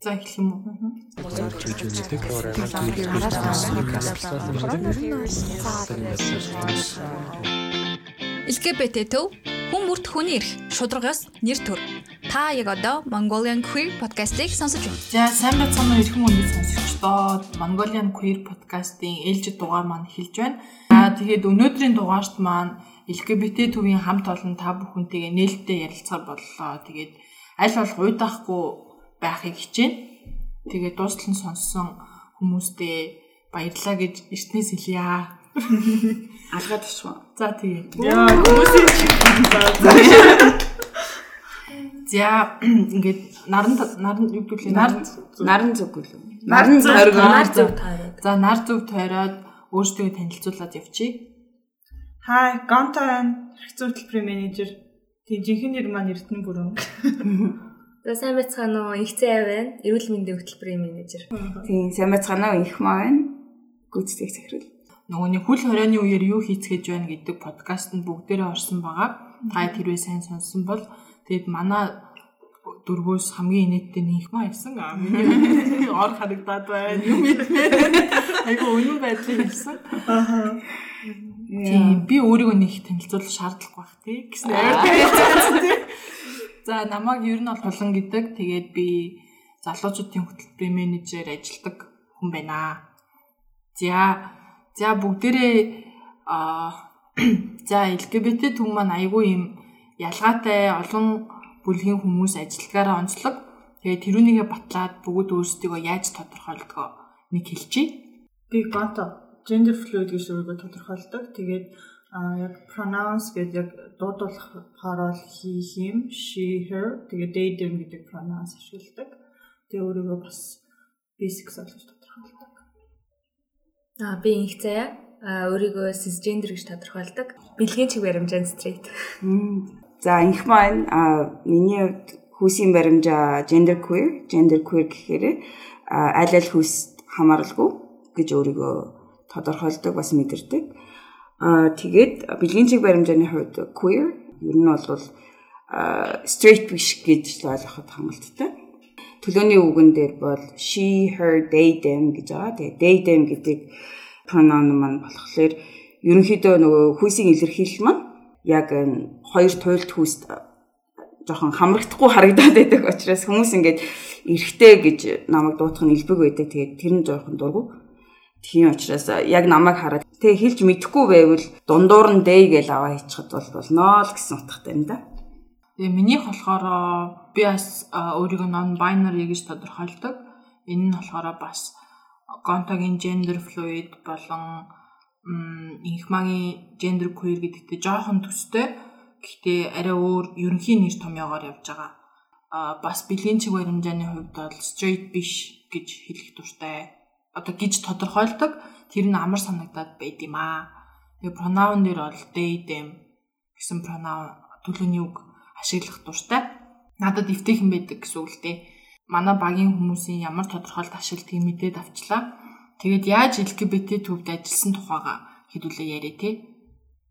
За эхлэх юм уу? LGBT төв хүн бүрт хүний эрх шударгаас нэр төр. Та яг одоо Mongolian Queer podcast-ыг сонсож байна. За сайн уу эрхэм хүнээ сонсогчдоо Mongolian Queer podcast-ийн ээлжид дугаар маань эхэлж байна. За тэгээд өнөөдрийн дугаарт маань LGBT төвийн хамт олон та бүхэнтэйгээ нээлттэй ярилцахаар боллоо. Тэгээд аль болох уйдаахгүй байхыг хичээнэ. Тэгээд дуустал нь сонссон хүмүүстээ баярлаа гэж эртнээс хэлье. Алгаад очив. За тэгээд. Яа, хүмүүсийн За ингээд наран наран юу гэвэл нар наран зүг үлээ. Наран зориг нар зөв тойроод. За нар зөв тойроод өөрсдөө танилцуулаад явчих. Хай, байна. Хэрэгцээ хөтөлбөрийн менежер. Тийм жинхэнэ нэр маань Эрдэнэ бүрэн. За сайн байцгаана уу? Игцээ байна. Эрүүл мэндийн хөтөлбөрийн менежер. Тийм, сайн байцгаана уу? Их маа байна. Гүйцэтгэх захирал. Нөгөөний хөл хорионы үеэр юу хийцгээж байна гэдэг подкаст нь бүгдээрээ орсон байгаа. Та тэрвээ сайн сонссон бол тэгээд манай дөрвөөс хамгийн инээдтэй нэг маа явсан. Аа миний ор харагдаад байна. Юм. Айгу үнэн байдлыг хэлсэн. Аа. Тийм би өөрийгөө нэг танилцуулах шаардлагагүй бах тий гэсэн. За намайг ер нь бол тулан гэдэг. Тэгээд би залуучуудын хөтөлбөрийн менежер ажилладаг хүн байна. За за бүгдээрээ а за LGBT түн маань айгүй юм ялгаатай олон бүлгийн хүмүүс ажиллагаараа онцлог. Тэгээд тэрүүнийгээ батлаад бүгд өөрсдийгөө яаж тодорхойлдгоо нэг хэлчихье. Би гото gender fluid гэж өөрийгөө тодорхойлдог. Тэгээд а яг pronouns гэдэг яг дуудуулахаар бол he him she her тэгээд they them гэдэг pronouns ашигладаг. Тэгээ өөрийгөө бас bisexual гэж тодорхойлдог. Аа би инх заяа а өөрийгөө cisgender гэж тодорхойлдог. Бэлгийн чиг баримжаан straight. За инх маань а миний хувьд хүүсийн баримжаа gender queer, gender queer гэхээр аль аль хүүс хамааралгүй гэж өөрийгөө тодорхойлдог бас мэдэрдэг. Аа тэгээд бэлгийн чиг баримжааны хувьд queer ер нь бол straight биш гэж ойлгоход хангалттай. Төлөөний үгэн дээр бол she, her, they, them гэж байгаа. Тэгээд they, them гэдэг pronoun маань болохоор ерөнхийдөө нөгөө хүйсийн илэрхийлэл маань яг хоёр туйлд хүйст жоохон хамрагдахгүй харагдаад байдаг учраас хүмүүс ингээд эргэтэй гэж намайг дуутах нь илбэг байдаг. Тэгээд тэр нь жоохон дургу Тийм учраас яг намайг хараад тэг хэлж мэдэхгүй байвал дундуур нь дэй гэж аваа хийчихад бол болноо л гэсэн утгатай юм да. Тэгээ минийх болохоор би бас өөрийгөө non binary гэж тодорхойлдог. Энэ нь болохоор бас гонтогийн gender fluid болон инхмагийн gender queer гэдэгтэй жоохон төстэй. Гэхдээ арай өөр ерөнхий нэр томьёогоор явж байгаа. А бас бэлгийн чиг баримжааны хувьд бол straight биш гэж хэлэх дуртай одоо гэж тодорхойлдог тэр нь амар санагдаад байд юм аа. Тэгээ pronoun дээр бол they them гэсэн pronoun төлөвний үг ашиглах дуртай. Надад эвтэйхэн байдаг гэсэн үг л дээ. Манай багийн хүмүүсийн ямар тодорхойлт ашигладгийг мэдээд авчлаа. Тэгээд яаж LGBT төвд ажилласан тухайга хэдүүлээ яриа тий.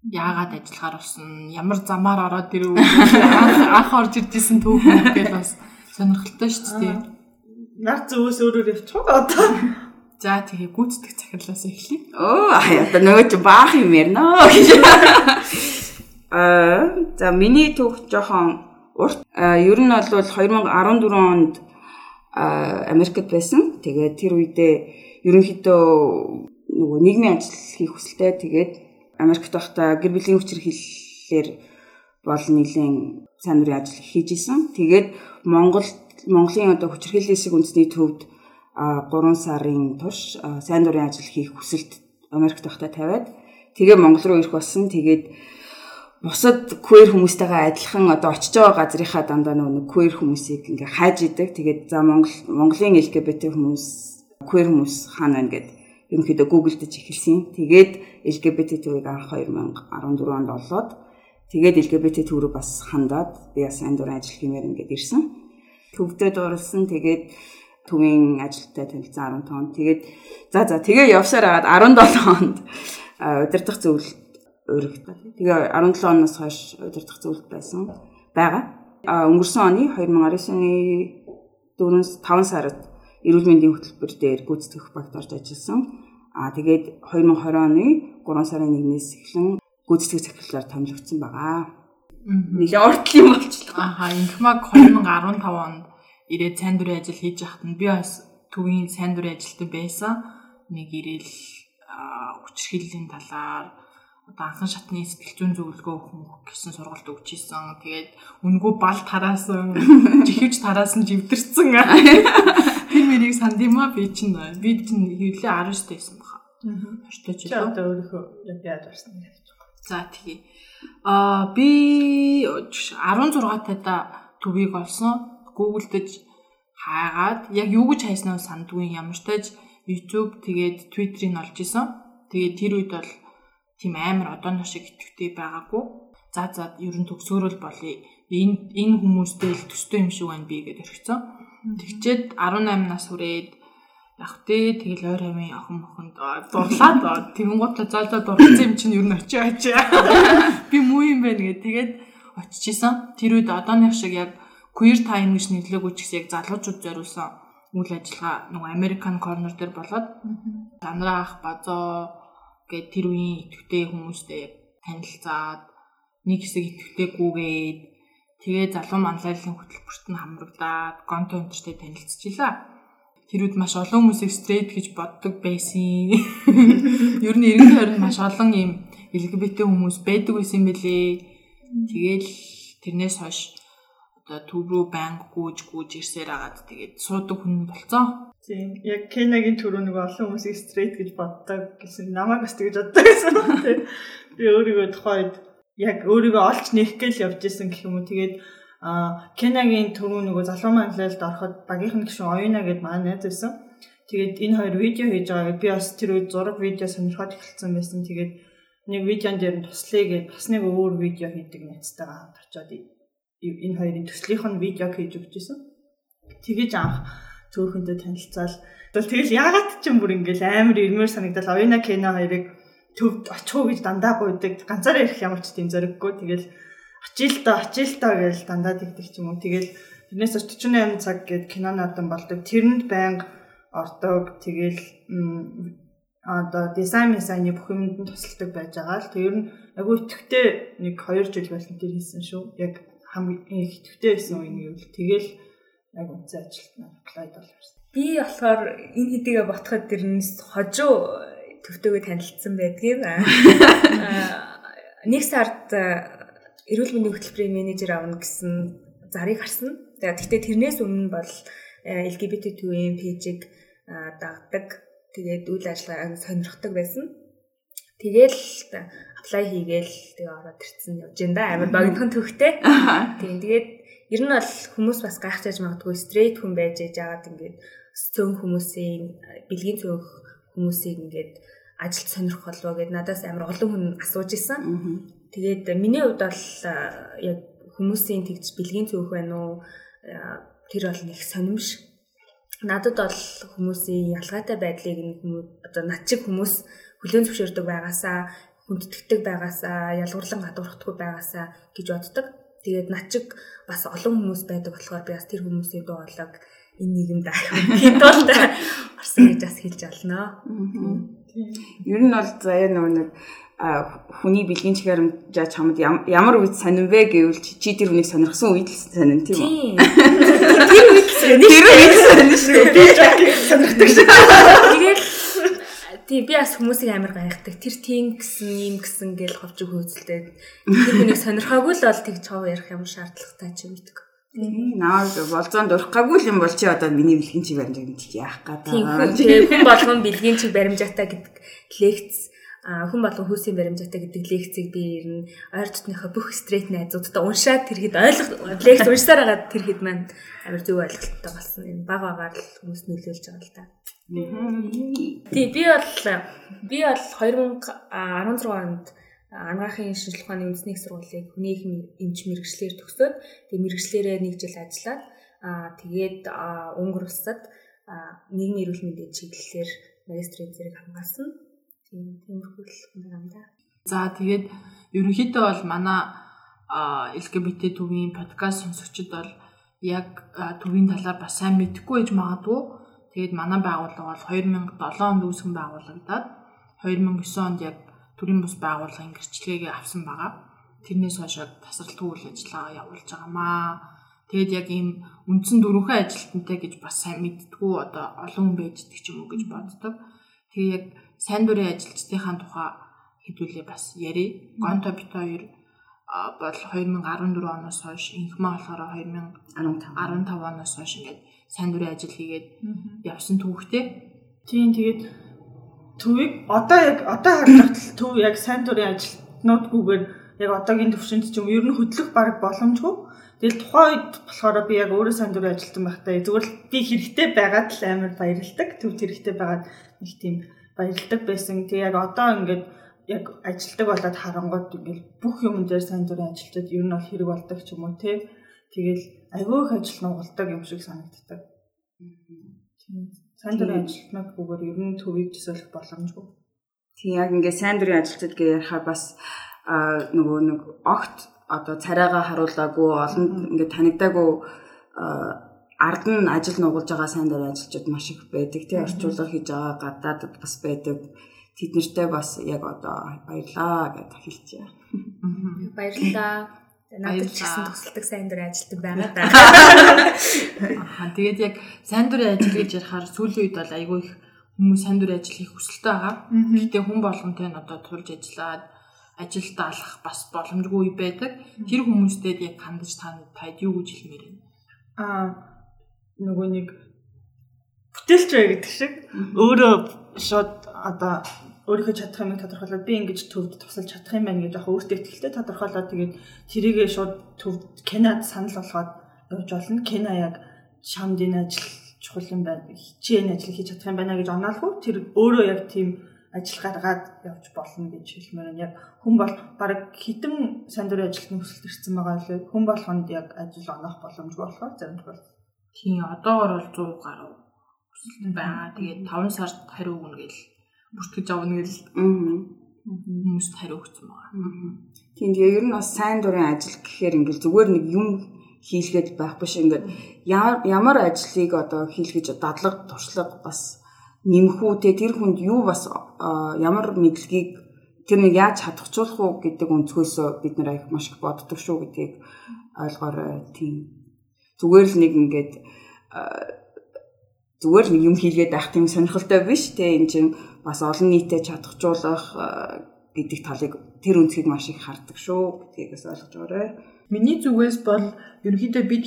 Яагаад ажиллахаар болсон, ямар замаар ороод ирв, анх орж иржсэн төв хүмүүс гэж бас сонирхолтой шүү дээ. Нар зөөс өөрөөр явчих одоо. За тэгээ гүйцэтгэх захирлаас эхлэе. Оо одоо нөгөө чи баах юм ярина гэж. Аа за миний түүх жоохон урт. Ер нь бол 2014 онд Америкт байсан. Тэгээд тэр үедээ ерөнхийдөө нөгөө нийгмийн ажил хийх хүсэлтэй. Тэгээд Америкт байхдаа гэр бүлийн хүчирхийллээр бол нэлийн сайн дурын ажил хийж исэн. Тэгээд Монгол Монголын одоо хүчирхийллийн үндэсний төвд 3 сарын турш сайн дурын ажил хийх хүсэлт Америкт байхдаа тавиад тэгээ Монгол руу ирэх болсон. Тэгээд бусад queer хүмүүстэйгээ адилхан одоо очиж байгаа газрынхаа дандаа нэг queer хүмүүсийг ингээ хайж идэг. Тэгээд за Монгол Монголын LGBT хүмүүс queer хүмүүс хаана байна гэд ерөнхийдөө гуглдж эхэлсэн. Тэгээд LGBT төвийг анх 2014 онд олоод тэгээд LGBT төв рүү бас хандаад би бас сайн дурын ажил хиймээр ингээд ирсэн. Төвдөө дурлсан. Тэгээд төвийн ажилттай танилцсан 15 он. Тэгээд за за тэгээ явсаар агаад 17 онд удирдах зөвлөлт өргөдөө. Тэгээ 17 оноос хойш удирдах зөвлөлт байсан байгаа. Өнгөрсөн оны 2019 оны 4-5 сард эрүүл мэндийн хөтөлбөр дээр гүйцэтгэх багт орж ажилласан. Аа тэгээд 2020 оны 3 сарын 1-ээс эхлэн гүйцэтгэх захирлаар томилогдсон байгаа. Нэлээ ортлын болчихлоо. Аха, инхмаг 2015 онд ирээд сайн дурын ажил хийж байхад нь би бас төвийн сайн дурын ажилтан байсан. Нэг ирээл хүчрхийллийн талаар одоо анхан шатны сэтгэл зүйн зөвлөгөө өгөх гэсэн сургалт өгч исэн. Тэгээд үнгүү бал тараасан, жихэвч тараасан живдэрсэн. Тэр мэрийг санд юм а би чинь би чинь хэвлээ 19 байсан баха. Ортой ч л одоо өөрийнхөө яг яаж орсон юм. За тэгье. Аа би 16 тайда төвийг олсон. Google-дэж хаагаад яг юу гэж хайснаа сандгүй ямар тааж YouTube тэгээд Twitter-ийг олж исэн. Тэгээд тэр үед бол тийм амар одооно шиг итгэвтэй байгаагүй. За за ер нь төгсөөрөл болъё. Энэ энэ хүмүүстэй л төстэй юм шиг байна би гэдээ өргөцсөн. Тэгчээд 18 нас хүрээд яг тэ тэгэл ойр амын охин мохонд дурлаад тэгэнгუთ зоолоо дурлцсан юм чинь ер нь очиж очиж би муу юм байна гэ тэгээд очижсэн. Тэр үед одооных шиг яг queer time гэж нэрлээгүү ч гэсэн яг залуучууд зориулсан үйл ажиллагаа нөгөө American Corner дээр болоод Танраах базоо гээд тэр үеийн итгэвтэй хүмүүстэй танилцаад нэг хэсэг итгэвтэйгүйгээд тэгээ залуу манлайлалын хөтөлбөрт нь хамрагдаад гонто өнтертэй танилцчихлаа. Тэр үед маш олон хүмүүсийг стрейт гэж боддог байсан. Ер нь эргэн тойронд маш олон юм LGBT хүмүүс байдаг байсан бэлээ. Тэгээл тэрнээс хойш одоо төв рүү банк гүйж гүйж ирсээр агаад тэгээд суудаг хүн болцсон. Тийм. Яг Кенагийн түрүү нэг олон хүмүүсийг стрейт гэж боддог гэсэн намайг бас тэгж боддог гэсэн. Би өөрийгөө тухайд яг өөрийгөө олж нээх гээл явж исэн гэх юм уу. Тэгээд а Кенагийн түрүү нөгөө залуу манлайлд ороход багийнх нь гişүн оюуна гэд маань найз байсан. Тэгээд энэ хоёр видео хийж байгаа. Би бас тэр үед зураг видео сонирхоод эхэлсэн байсан. Тэгээд нэг видеон дээр нь туслая гэд бас нэг өөр видео хийдэг найзтайгаа очиод энэ хоёрын төслийнх нь видеог хийж өгч исэн. Тэгэж анх цөөхөндөө танилцаал. Тэгэл яагаад ч юм бүр ингээл амар ирмээр санагдал Оюна Кена хоёрыг төвд очихоо гэж дандаа гуйдаг. Ганцаараа ирэх ямар ч тийм зориггүй. Тэгэл очил та очил та гэж дандаа тэгдэг ч юм уу. Тэгэл тэрнээс 48 цаг гээд кино наадам болдог. Тэрэнд байнга ордог. Тэгэл одоо дизайн дизайны бүх юмд нь тусалдаг байж байгаа л тэр нь агүй итгэвтэй нэг 2 жил болсон тэр хийсэн шүү. Яг хамгийн ихэвтэй байсан үеийн гэвэл тэгэл яг үнцэн ажилтнаа applied болчихсон. Би болохоор энэ хэдийгэ ботход тэрнээс хожуу төвтөгөө танилцсан байдгийг. Нэг сард эрүүл мэндийн хөтөлбөрийн менежер авна гэсэн зарыг харсан. Гэхдээ тэрнээс өмнө бол LGBT төвийн пэйжийг дагдаг. Тэгээд үйл ажиллагааг сонирхдаг байсан. Тэгэл apply хийгээл тэгээ ороод ирсэн явж энэ да амар богинохон төвхтэй. Тийм тэгээд ер нь бол хүмүүс бас гайхчихж магадгүй стрейт хүн байж яагаад ингээд цөөн хүмүүсийн бэлгийн цөөх хүмүүсийг ингээд ажилд сонирх болов гэд надаас амар олон хүн асууж исэн. Тэгээд миний хувьд бол яг хүмүүсийн тэгж бэлгийн цөөх байна уу? Тэр бол нэг сонирмш. Надад бол хүмүүсийн ялгаатай байдлыг нэг одоо над чиг хүмүүс хүлээн зөвшөөрдөг байгаасаа хүндэтгдэг байгаасаа ялгуурлан гадуурхдаггүй байгаасаа гэж боддог. Тэгээд над чиг бас олон хүмүүс байдаг болохоор би бас тэр хүмүүсийн дуу хоолойг энэ нийгэмд хинтолд орсон гэж бас хэлж олно. Ер нь бол заяа нөгөө нэг хүний бэлгийн чигээр чамд ямар үед сонирн вэ гэвэл чи тэр хүнийг сонирхсан үед л сонирн тийм үү? Тэр үед сонирн. Шүү. Би сонирхдаг шүү. Тэгээд Тий би бас хүмүүсийг амар гайхдаг. Тэр тийм гэсэн, ийм гэсэн гэл ховч хөөцөлтэй. Тэр хүнийг сонирхоогүй л бол тэгж хов ярих юм шаардлагатай ч юм гэдэг. Наад болзоонд урахгүй юм бол чи одоо миний бэлгийн чиг баримжааг яах гэдэг. Тийм хүн болгон бэлгийн чиг баримжаатай гэдэг лекц хүн болгон хүйсийн баримжаатай гэдэг лекцийг би ер нь ойр дотныхоо бүх стрейт найзуудтай уншаад тэр хэд ойлгох лекц уншсаар байгаа тэр хэд маань амар зөв ойлголттой болсон. Энэ баг багаар л хүмүүс нөлөөлж байгаа л та. Тий би бол би бол 2016 онд анагаахын шинжилгээ ухааны үндэсний сургуулийг хүний эмч мэрэгчлэр төгсөөд тэгээ мэрэгчлэрээ нэг жил ажиллаад аа тэгээд өнгөр улсад нийгмийн эрүүл мэндийн чиглэлээр магистрийн зэрэг хамгаалсан. Тийм тиймэрхүү л юм да. За тэгээд ерөнхийдөө бол манай LGBT төвийн подкаст сонсогчид бол яг төвийн талаар бас сайн мэдэхгүй байж магадгүй. Тэгээд манай байгууллага бол 2007 онд үүсгэн байгуулагдаад 2009 онд яг төрийн бус байгууллагын гэрчлэгээ авсан байгаа. Тэрнээс хойш тасралтгүй үйл ажиллагаа явуулж байгаамаа. Тэгээд яг ийм үндсэн дөрвөн ажилтнтай гэж бас сайн мэдтгүү одоо олон хүн байждаг ч юм уу гэж боддог. Тэгээ яг сайн дурын ажилчдынхаа тухай хэдүүлээ бас ярив. Гонто бит хоёр бол 2014 оноос хойш инхмээ болохоор 2015 15 оноос хойш ингээд сайн дурын ажил хийгээд явсан түүхтэй. Тийм тэгээд төвийг одоо яг одоо харж байхад төв яг сайн дурын ажилтнуудгүйгээр яг одоогийн төвшөнд ч юм ер нь хөдлөх баг боломжгүй. Тэгэл тухайн үед болохоор би яг өөрөө сайн дурын ажилтан байхдаа зүгээр л би хэрэгтэй байгаад л амар баярлдаг. Төв хэрэгтэй байгаад нэг тийм баярлдаг байсан. Тэг яг одоо ингээд яг ажилдаг болоод харангууд ингээл бүх юм дээр сайн дурын ажилчид ер нь бол хэрэг болдог ч юм уу те. Тэгэл айгүй их ажил нугалдаг юм шиг санагддаг. Тийм. Сайн дурын ажилтнууд бүгээр ер нь төвийг төсөөлөх боломжгүй. Тийм яг ингээ сайн дурын ажилчид гэж ярихаар бас нөгөө нэг огт одоо царайгаа харуулаагүй олон ингээ танигдаагүй ард нь ажил нугалж байгаа сайн дурын ажилчид маш их байдаг. Тэ орчуулга хийж байгаа гадаадд бас байдаг тэд нартэй бас яг одоо баярлаа гэж хэлчихье. Баярлалаа. Надад ч гэсэн тусалдаг сайн дурын ажилтдаг байгаа даа. Аа тэгээд яг сайн дурын ажил гэж ярихаар сүүлийн үед бол айгүй их хүмүүс сайн дурын ажил хийх хүсэлтэй байгаа. Гэхдээ хүн болгонтэй нь одоо турж ажиллаад ажилд алах бас боломжгүй байдаг. Тэр хүмүүстэй яг хандаж таад юу гэж хэлмээр вэ? Аа нөгөө нэг бүтээлч бай гэдэг шиг өөрөө шууд одоо өөрийнхөө чадах юмыг тодорхойлоод би ингэж төвд тусалж чадах юм байна гэж яг өөртөө ихтэй тодорхойлоод тэгээд тэрийгээ шууд төвд Канад санал болгоод явж болно. Кена яг шамд энэ ажил чухал юм байна. Энэ ажил хийж чадах юм байна гэж оноолгүй. Тэр өөрөө яг тийм ажил гаргаад явж болно гэж хэлмээр нь яг хүн бол баг хитэн сайн дурын ажилтны хүсэлт ирсэн байгаа лээ. Хүн болгонд яг ажил оноох боломжгүй болохоор зарим тохиолдолд Тийм одоогор бол 100 гаруй хүсэлт байгаа. Тэгээд 5 сард хариу өгнө гэл бүртгэж авна гэж хүмүүст хариу өгсөн байгаа. Тийм тэгээ ер нь бас сайн дурын ажил гэхээр ингээл зүгээр нэг юм хийлгээд байх биш. Ингээд ямар ажлыг одоо хийлгэж дадлаг туршлага бас нэмхүү те тэр хүнд юу бас ямар мэдлэгийг тэр нэг яаж чадахжуулах уу гэдэг өнцгөөс бид нэр их маш их боддог шүү гэдгийг ойлгоорой. Тийм. Зүгээр л нэг ингээд зүгээр нэг юм хийлгээд байх тийм сонирхолтой биш те. Энэ чинь бас олон нийтэд чадахжуулах гэдэг талыг тэр өнцгийг маш их хардаг шүү гэдгийг бас ойлгож байгаарай. Миний зүгээс бол ерөнхийдөө бид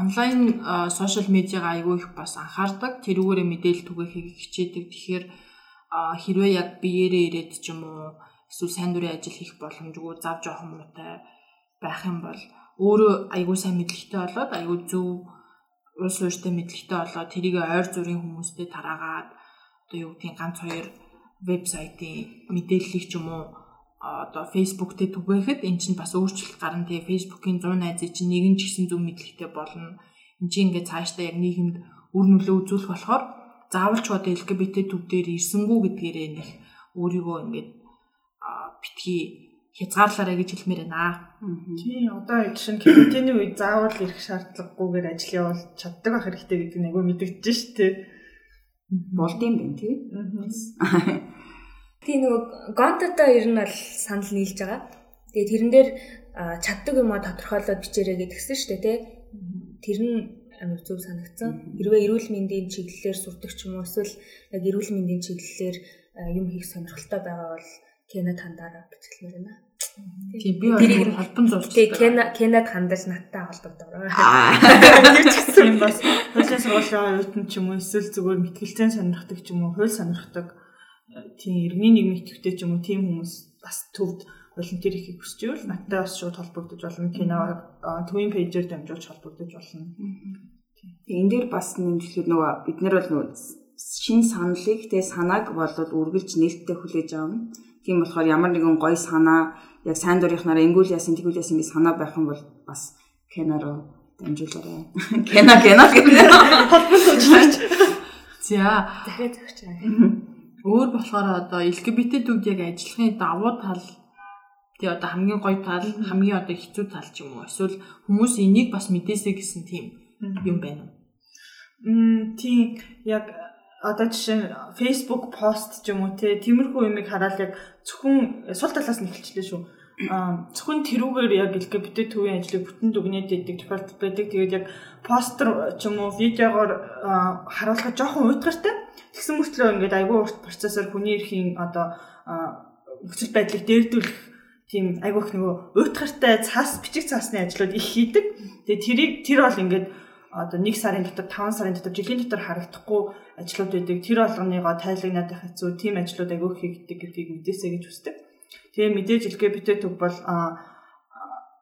онлайн сошиал медиагаа айгүй их бас анхаардаг. Тэрүүгээрээ мэдээлэл түгээхийг хичээдэг. Тэгэхээр хэрвээ яг биеэрээ ирээд ч юм уу эсвэл сайн дурын ажил хийх боломжгүй зав жоохон муутай байх юм бол өөрөө айгүй сайн мэдлэгтэй болоод айгүй зөв уус ууштай мэдлэгтэй болоод тэрийг ойр зүрийн хүмүүстэй тараагаад одоо юу гэдгийг ганц хоёр вебсайтын мэдээллийг ч юм уу одоо Facebook дээр түгээхэд эн чинь бас өөрчлөлт гарна. Тэгээ Facebook-ийн 100 найзыг чинь нэгэн ч гэсэн зөв мэдлэгтэй болно. Энд чинь ингээд цаашдаа яг нийгэмд үр нөлөө үзүүлэх болохоор заавалч одоо LGBT төв дээр ирсэнгүү гэдгээрээ нэг өөрийгөө ингээд битгий хязгаарлаарай гэж хэлмээр байна. Тийм одоо жишээ нь карантины үед заавал ирэх шаардлагагүйгээр ажил явуулж чаддаг байх хэрэгтэй гэдэг нэг мэдэгдэж штэ болдсон байх тий. Тийм нөгөө гонтото ер нь бол санал нийлж байгаа. Тэгээ тэрэн дээр чаддаг юм а тодорхойлоод бичээрэй гэдгсэн шүү дээ тий. Тэр нь амар зөв санагдсан. Хэрвээ эрүүл мэндийн чиглэлээр сурдаг ч юм уу эсвэл яг эрүүл мэндийн чиглэлээр юм хийх сонирхолтой байгаа бол Кенад хандаараа гэж хэлмээр байна. Тийм би бол холбон зурч. Тийм Кена Кенад хандаж надтай холбогдороо. Тэр ч гэсэн бас хуулийн сургуулийн оюутан ч юм уу эсвэл зүгээр мэтгэлцэн сонирхдаг ч юм уу хууль сонирхдаг тийм иргэний нийгмийн идэвхтэй ч юм уу тийм хүмүүс бас төвд волонтер хийхийг хүсч ивэл надтай бас шууд холбогдож болно. Кино төвийн пэйжээр дамжуулж холбогдож болно. Тэгээ энэ дээр бас нэмжлэхэд нөгөө бид нар бол нөгөө шин саналыг тэгээ санааг болоод үргэлж нээлттэй хүлээж авна. Тийм болохоор ямар нэгэн гоё санаа яг сайн дурынхнаараа ингүүл яасан тэгүүл яасан гэж санаа байх юм бол бас кинороо дамжуулаарай. Кино кино гэдэг холбогдож уучлаарай. За. Дахиад зөвчөө. Өөр болохоор одоо LGBT төвд яг ажиллахын давуу тал Тэгээ одоо хамгийн гоё тал, хамгийн одоо хэцүү тал ч юм уу. Эсвэл хүмүүс энийг бас мэдээсэй гэсэн тийм юм байна уу? Мм тийм яг одоо жишээ нь Facebook пост ч юм уу те тиймэрхүү юмыг хараад яг зөвхөн сул талаас нь эхэлчихлээ шүү. Аа зөвхөн тэрүүгээр яг LGBT төвийн ажлыг бүтэн дүгнээд идэг тохиолдол байдаг. Тэгээд яг постэр ч юм уу видеогоор харуулахад жоохон уйтгартай. Тэгсэн мөртлөө ингээд айгүй урт процессор хүний эрхийн одоо нөхцөл байдлыг дээрдүүлэх тийм айгүй их нөгөө уйтгартай цаас бичиг цаасны ажлууд их хийдэг. Тэгээд тэрийг тэр бол ингээд одоо 1 сарын дотор 5 сарын дотор жилийн дотор харагдахгүй ажлууд байдаг. Тэр болгоныгоо тайлагнаад байх хэцүү тийм ажлууд агиух хийгддэг гэдгийг мэдээсэй гэж хүсдэг. Тэгээ мэдээж LGBT төв бол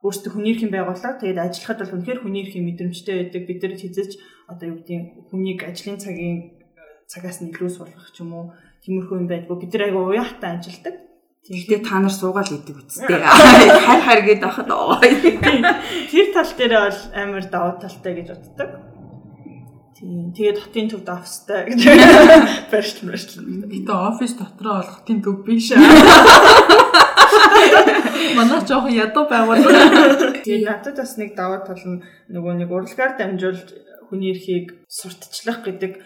өөрсдөө хүний эрхийн байгууллага тэгээд ажиллахад бол үнэхээр хүний эрхийн мэдрэмжтэй байдаг. Бид нар хизэж одоо юу гэдгийг хүнийг ажлын цагийн цагаас нь илүү суулгах ч юм уу тиймэрхүү юм байдгүй. Бид нар айгу уяатай ажилладаг. Гэхдээ та нар суугаал идэг үсттэй. Хар хар гээд байхад оо. Тэр тал дээр бол амар давуу талтай гэж боддог. Тийм. Тэгээд хотын төвд офстай гэж барьж барьж. Гэтэ офис дотроо бол хотын төв биш. Манай жоохон ядуу байгуул. Тэгээд надад бас нэг давуу тал нь нөгөө нэг урлагаар дамжуулж хүний эрхийг сурталчлах гэдэг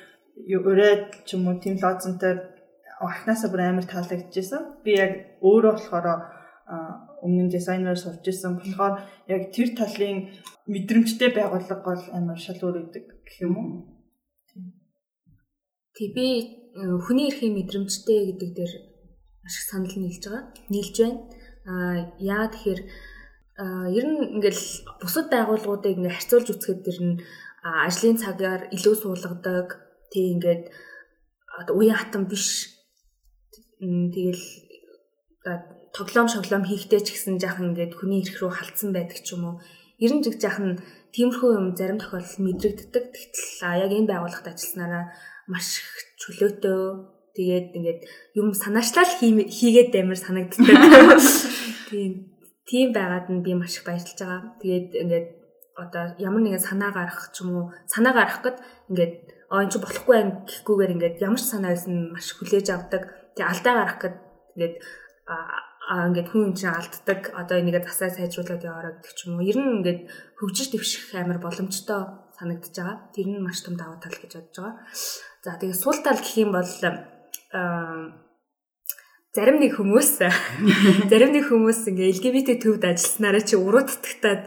урайд ч юм уу тийм лозонтой анхнаасаа бүр амар таалагдчихсан. Би яг өөрөө болохоор өмнө нь дизайнер сурч ирсэн болохоор яг тэр талын мэдрэмжтэй байгууллага бол амар шал өөр өгдөг гэх юм уу. Тэг би э, хүний эрхийн мэдрэмжтэй гэдэг дээр маш их санал нийлж байгаа. Нийлж байна. Аа яа тэгэхээр ер нь ингээл бусад байгууллагуудыг ингээ харьцуулж үзэхэд тэр нь ажлын цагаар илүү суулгадаг. Тэг ингээд уян хатан биш тэгэл тоглоом шоглоом хийхдээ ч гэсэн жаахан ингээд хүний эрх рүү халтсан байдаг ч юм уу. Ер нь жиг жаахан тиймэрхүү юм зарим тохиолдолд мэдрэгддэг. Тэгтэл яг энэ байгууллагад ажилласнараа маш их чөлөөтэй тэгээд ингээд юм санаачлал хийгээд амар санагддаг. Тийм тийм байгаад нь би маш их баярлж байгаа. Тэгээд ингээд одоо ямар нэгэн санаа гарах ч юм уу санаа гарах гэд ингээд оо эн чи болохгүй юм гэхгүйгээр ингээд ямар ч санаа байсан маш хүлээж авдаг Тэгээ алдаа гарах гэд ингээд аа ингээд хүн чинь алддаг одоо энийгээ засаа сайжруулад яваараа гэдэг ч юм уу. Ер нь ингээд хөгжиж дэвших амар боломжтой санагдаж байгаа. Тэр нь маш том давуу тал гэж бодож байгаа. За тэгээ сул тал гэх юм бол аа зарим нэг хүмүүс зарим нэг хүмүүс ингээ LGBT төвд ажилласнараа чи уруу татагтаад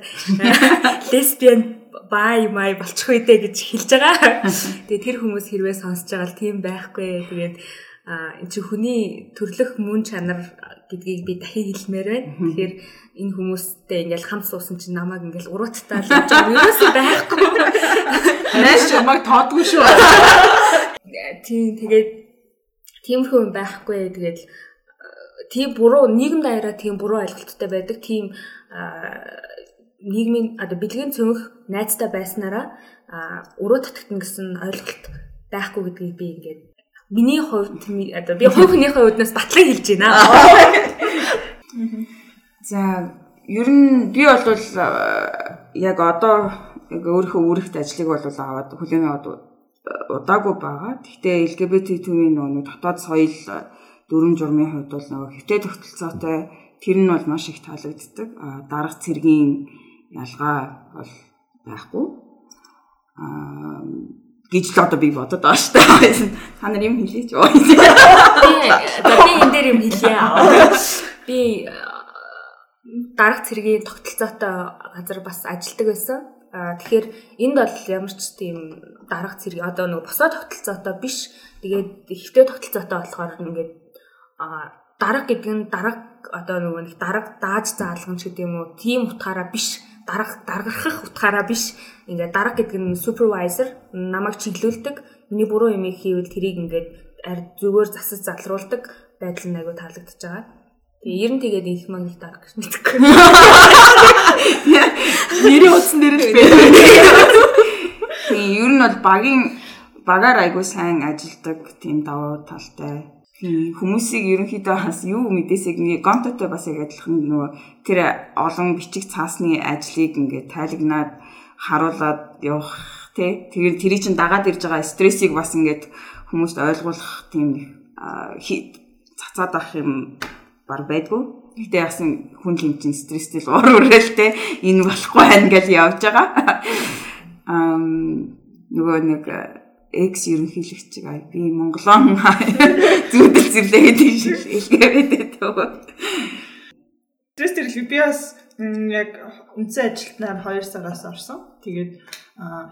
лесбиан бай май болчих үү дээ гэж хэлж байгаа. Тэгээ тэр хүмүүс хэрвээ сонсож байгаа л тийм байхгүй. Тэгээд а энэ чи хүний төрлөх мөн чанар гэдгийг би дахин хэлмээр байна. Тэгэхээр энэ хүмүүстэй ингээл хамт суусан чинь намайг ингээл урууттай л явж байгаа. Юусэн байхгүй. Найс чамайг тоодгүй шүү. Тийм тэгээд тиймэрхүү юм байхгүй. Тэгээд тийм буруу нийгэм даяараа тийм буруу ойлголттой байдаг. Тийм нийгмийн одоо бэлгийн цөмөх найзтай байснараа уруу татагтана гэсэн ойлголт байхгүй гэдгийг би ингээд миний хувьд одоо би хувь хүнийхээ хувьднаас батлан хэлж байна. За ер нь би бол яг одоо өөрийнхөө үүрэгт ажлыг бол аваад хүлээн аваад удаагүй байгаа. Гэхдээ LGBT төвийн нөгөө дотоод соёл дүрм журмын хувьд бол нөгөө хэвтэй тогтолцоотой тэр нь бол маш их таалагддаг. Дарга цэргийн ялгаа бол байхгүй. Аа гэж л одоо би бодод байгаа шүү дээ. Та нар юм хэлээч? Би би энэ дээр юм хэлье. Би дарга цэргийн тогтолцоотой газар бас ажилдаг байсан. Тэгэхээр энд бол ямар ч тийм дарга цэрэг одоо нөгөө босоо тогтолцоотой биш. Тэгээд ихтэй тогтолцоотой болохоор ингээд дарга гэдэг нь дарга одоо нөгөө нэг дарга дааж заалгамж гэдэг юм уу? Тийм утгаараа биш дарга даргахах утгаараа биш ингээд дарга гэдэг нь супервайзер намайг чиглүүлдэг миний буруу юм хийвэл тэрийг ингээд зүгээр засаж залруулдаг байдал нь айгүй таалагдчихж байгаа. Тэгээ ер нь тэгээд их маань их дарга гэж мэдгүй. Нэрийн утсан дээр л бэ. Тэгээ ер нь бол багийн багаар айгүй сайн ажилдаг тийм давуу талтай хүмүүсийг ерөнхийдөө бас юу мэдээсэй нэг гонтотой бас яг адилхан нөгөө тэр олон бичиг цаасны ажлыг ингээд тайлагнаад харуулад явах тий тэгээд тэрий чин дагаад ирж байгаа стрессийг бас ингээд хүмүүст ойлгуулах тийм цацаад авах юм баг байдгүй. Гэтэ яасан хүн юм чинь стресстэй л уур үрэлтэй энэ болохгүй байна гэж явж байгаа. Ам нөгөө нэг экс ерөнхийлөгч би Монголон зүудэл зэрлээ гэдэг шиг илгээ байдаг. Стресс тэр би бас яг үндсэн ажилтнаар 2 сараас орсон. Тэгээд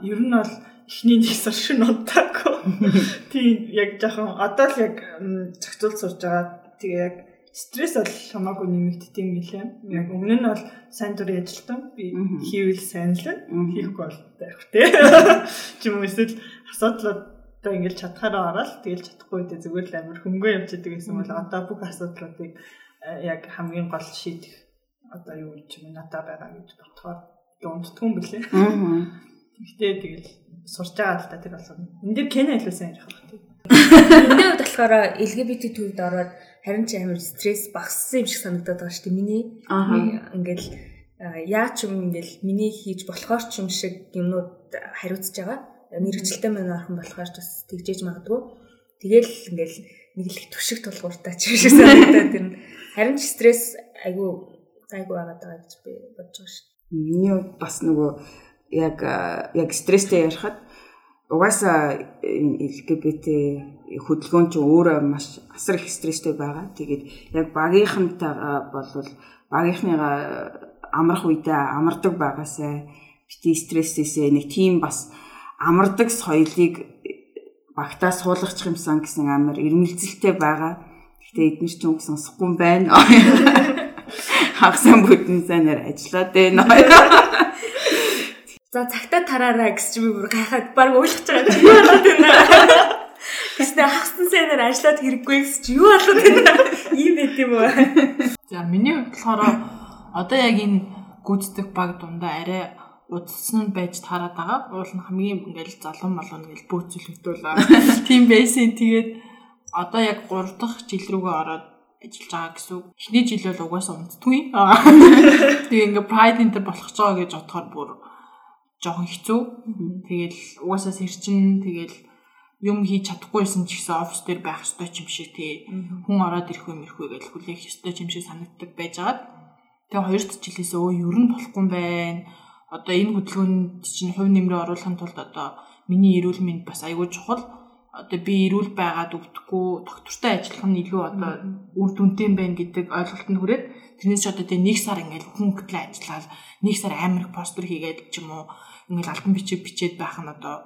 ер нь бол эхний нэг сар шин удаагүй. Тийм яг жоохон одоо л яг зохицуул сурж байгаа. Тэгээ яг стресс бол хамаагүй нэмэгддэг юм гэлээ. Яг өмнө нь бол сайн дурын ажилтан би хийвэл сайн л хийхгүй бол байх тий. Чи юм эсвэл асуудлууд одоо ингээл чадхаараа ороод тэгэл чадахгүй дээ зүгээр л амар хөнгөө явж идэг гэсэн бол одоо бүх асуудлуудыг яг хамгийн гол шийдэх одоо юу ч юм надад байгаа гэж бодохоор дундтгүй юм блэ. Гэхдээ тэгэл сурч байгаа л та тэр болгоно. Энд дээр Кена хэлсэн ярих байна. Миний хувьд болохоор LGBT төвд ороод харин ч амар стресс багассан юм шиг санагдаад байгаа шүү дээ. Миний ингээл яа ч юм ингээл миний хийж болохоор ч юм шиг юмнууд хариуцж байгаа. Мэргэжилтэй мань орхон болохоор ч бас тэгжээж магадгүй. Тэгэл ингээл нэг л төшиг тулгууртай ч шиг санагдаад тэр харин ч стресс айгүй гайгүй байгаа гэж би бодож байгаа шүү. Миний бас нөгөө яг яг стресстэй ярихад угаасаа LGBT хөдөлгөөн чинь өөрөө маш асар их стресстэй байгаа. Тэгээд яг багийнхантайгаа болвол багийнхныгаа амрах үедээ амардаг байгаасаа бити стрессээсээ нэг тийм бас амардаг соёлыг багтаа суулгачих юмсан гэсэн амар ирмэлзэлтэй байгаа. Гэтэ эдгээр ч юм сонсохгүй юм байна. хагасан бүдэн санаар ажиллаад байна. За цагтаа тараараа гэж би бүр гайхаад баг ойлгож байгаа. Юу болоод байна? Тэснэ хагсан санаар ажиллаад хэрэггүй гэж юу болоод байна? Ийм байт юм уу? За миний хувьд болохоор одоо яг энэ гүйцэтгэх баг дундаа арай удсан байж таарад байгаа. Уул нь хамгийн ингээл залуу малуу ингээл бөөцөлөгдөл. Тим байсан. Тэгээд одоо яг 3 дахь жил рүүгээ ороод ажиллаж байгаа гэсэн үг. Эхний жил бол угаасаа унтдгүй. Тэгээ ингээ pride enter болох ч байгаа гэж бодохоор бүр жоохон хэцүү. Тэгэл угаасаа сэрчин тэгэл юм хийж чадахгүйсэн ч гэсэн офис дээр байх ёстой юм шиг тий. Хүн ороод ирэх юм ирэх гэж хүлээх ёстой юм шиг санагддаг байжгаад. Тэгээ хоёр дахь жилээс өө ер нь болохгүй юм байна. Одоо энэ хөдөлгөөнд чинь хувь нэмрээ оруулахын тулд одоо миний эрүүл мэнд бас аягүй чухал. Одоо би эрүүл байгаад өвдөхгүй доктортой ажиллах нь илүү одоо үр дүнтэй юм байна гэдэг ойлголтод хүрээд тэрнээс ч одоо тэгээ нэг сар ингээл хүн хөтлөө ажиллаад нэг сар амар постэр хийгээд ч юм уу ингээл альбом бичиг бичээд байх нь одоо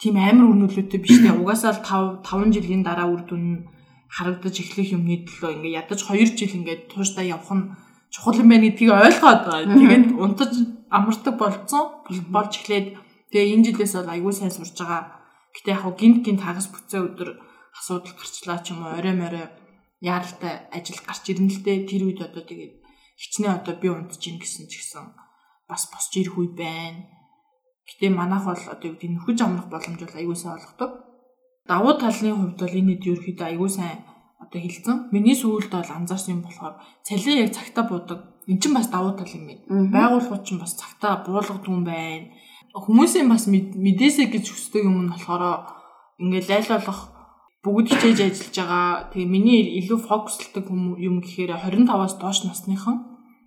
тийм амар үнэлэлттэй биш тэгээ угаасаа л 5 5 жилийн дараа үр дүн харагдаж эхлэх юмны төлөө ингээ ядаж 2 жил ингээ тууштай явах нь чухал юм байна гэдгийг ойлгоод байгаа. Тэгээд унтаж амардаг болцсон болж эхлээд тэгээ энэ жилээс бол аягүй сайн сурж байгаа Гэтэ яг гинт гинт хагас бүцээ өдөр асуудал гарчлаа ч юм уу орой морой яаралтай ажил гарч ирнэ л дээ тэр үед одоо тэгээд хичнээн одоо би унтж ийн гэсэн ч гэсэн бас босч ирэх үе байна. Гэтэ манайх бол одоо юу гэдэг нөхөж амрах боломж бол аягүй сайн олгодог. Давуу талын хувьд бол энэ хэд ерөөхдөө аягүй сайн одоо хилцэн. Миний сүүлд бол анзаарсан юм болохоор цалин яг цагтаа буудаг. Эн чинь бас давуу тал юм байна. Байгууллагууд чинь бас цагтаа буулгадаг юм байна хүмүүсийн бас мэдээсэй гэж хүсдэг юм нь болохоор ингээл аль болох бүгд хичээж ажиллаж байгаа. Тэгээ миний илүү фокуслдаг юм гэхээр 25-аас доош насныхан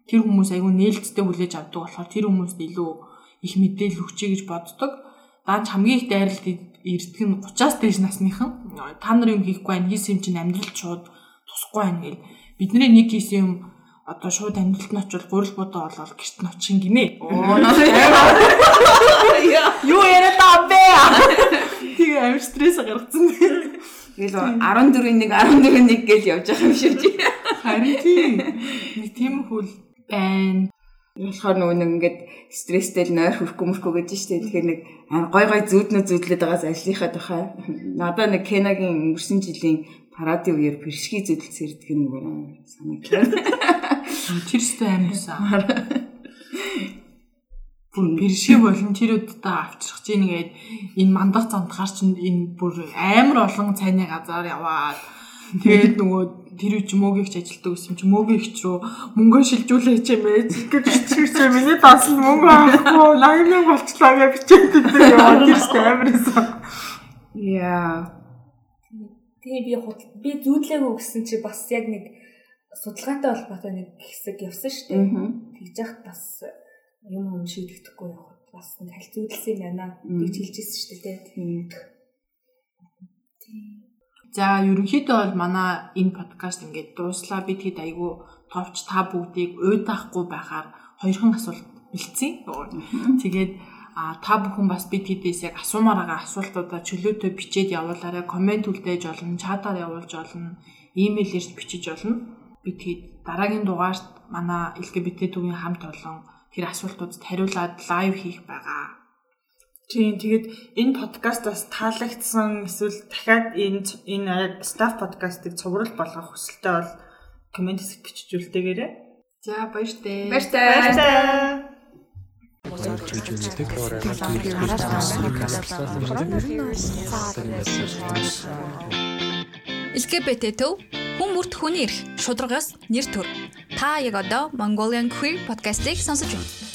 тэр хүмүүс айгүй нээлттэй хүлээж авдаг болохоор тэр хүмүүст илүү их мэдээлэл өгчэй гэж боддог. Даанч хамгийн их дайралт ирдэг нь 30-аас дээш насныхан. Та нар юм хийхгүй байх, хийсэн юм чинь амьдрал шууд тусахгүй байх гэл. Бидний нэг хийсэн юм одоо шууд амьдралд нь очивол гурил бодоо олоод гэрт нь очих гинэ. Юу яриад байгаа бэ? Тэгээ амар стресс гаргацсан. Тэгэл 14-ийн 1 14-ийн 1 гэж явж байгаа юм шиг чи. Харин тийм. Нэг тийм хөл байна. Болохоор нөгөө нэг ингээд стресстэй л нойр хөрөхгүй мөрөхгүй гэж штэ тэгэхээр нэг гой гой зүүднөө зүүдлээд байгаас ажлынхаа тухай. Надаа нэг Кенагийн өнгөрсөн жилийн парадын үеэр першги зэдэл сэрдэг нэг санагдлаа Тэр өстой амьдсан. Бүр бэршиг волонтеруудаа авчрах чинь ингээд энэ мандах зантахаар чинь энэ бүр амар олон цайны газар яваад тэгээд нөгөө тэр үуч мөөгийгч ажилтдаг гэсэн чинь мөөгийгч рүү мөнгө шилжүүлээч юм ээ. Зүгээр чичгэрч миний дансал мөнгө авахгүй 80 мянга болчлаа гэж бичээд байдаг яваа тэр өстой амарсан. Яа. Тэгээ би би зүүдлээгүй гэсэн чи бас яг нэг судалгаатай холбоотой нэг хэсэг явсан шүү дээ. Тэгж яхад бас юм юм шийдэгдэхгүй явах бас нэг халцуулсан юм байна гэж хэлжсэн шүү дээ тийм. За ерөнхийдөө бол манай энэ подкаст ингээд дууслаа бид хэд айгүй товч та бүгдийг уйдаахгүй байхаар хоёрхан асуулт бэлдсэн. Тэгээд а та бүхэн бас бид хэдээс яг асуумаар байгаа асуултуудаа чөлөөтэй бичээд явуулаарай. Коммент үлдээж болно, чатаар явуулж болно, имэйлээр бичиж болно. Бид хэд дараагийн дугаарт манай LGBT төвийн хамт олон тэр асуултуудад хариулаад лайв хийх байгаа. Тийм тэгээд энэ подкастаас таалагдсан эсвэл дахиад энэ энэ staff подкастыг цуврал болгох хүсэлтэй бол коммент хэсэгт бичижүүлдээгээрэй. За баяртай. Баяртай. Баярлалаа. LGBT төв хүн бүрт хүний эрх, шударгаас нэр төр. Та яг одоо Mongolian Queer podcast-ийг сонсож байна.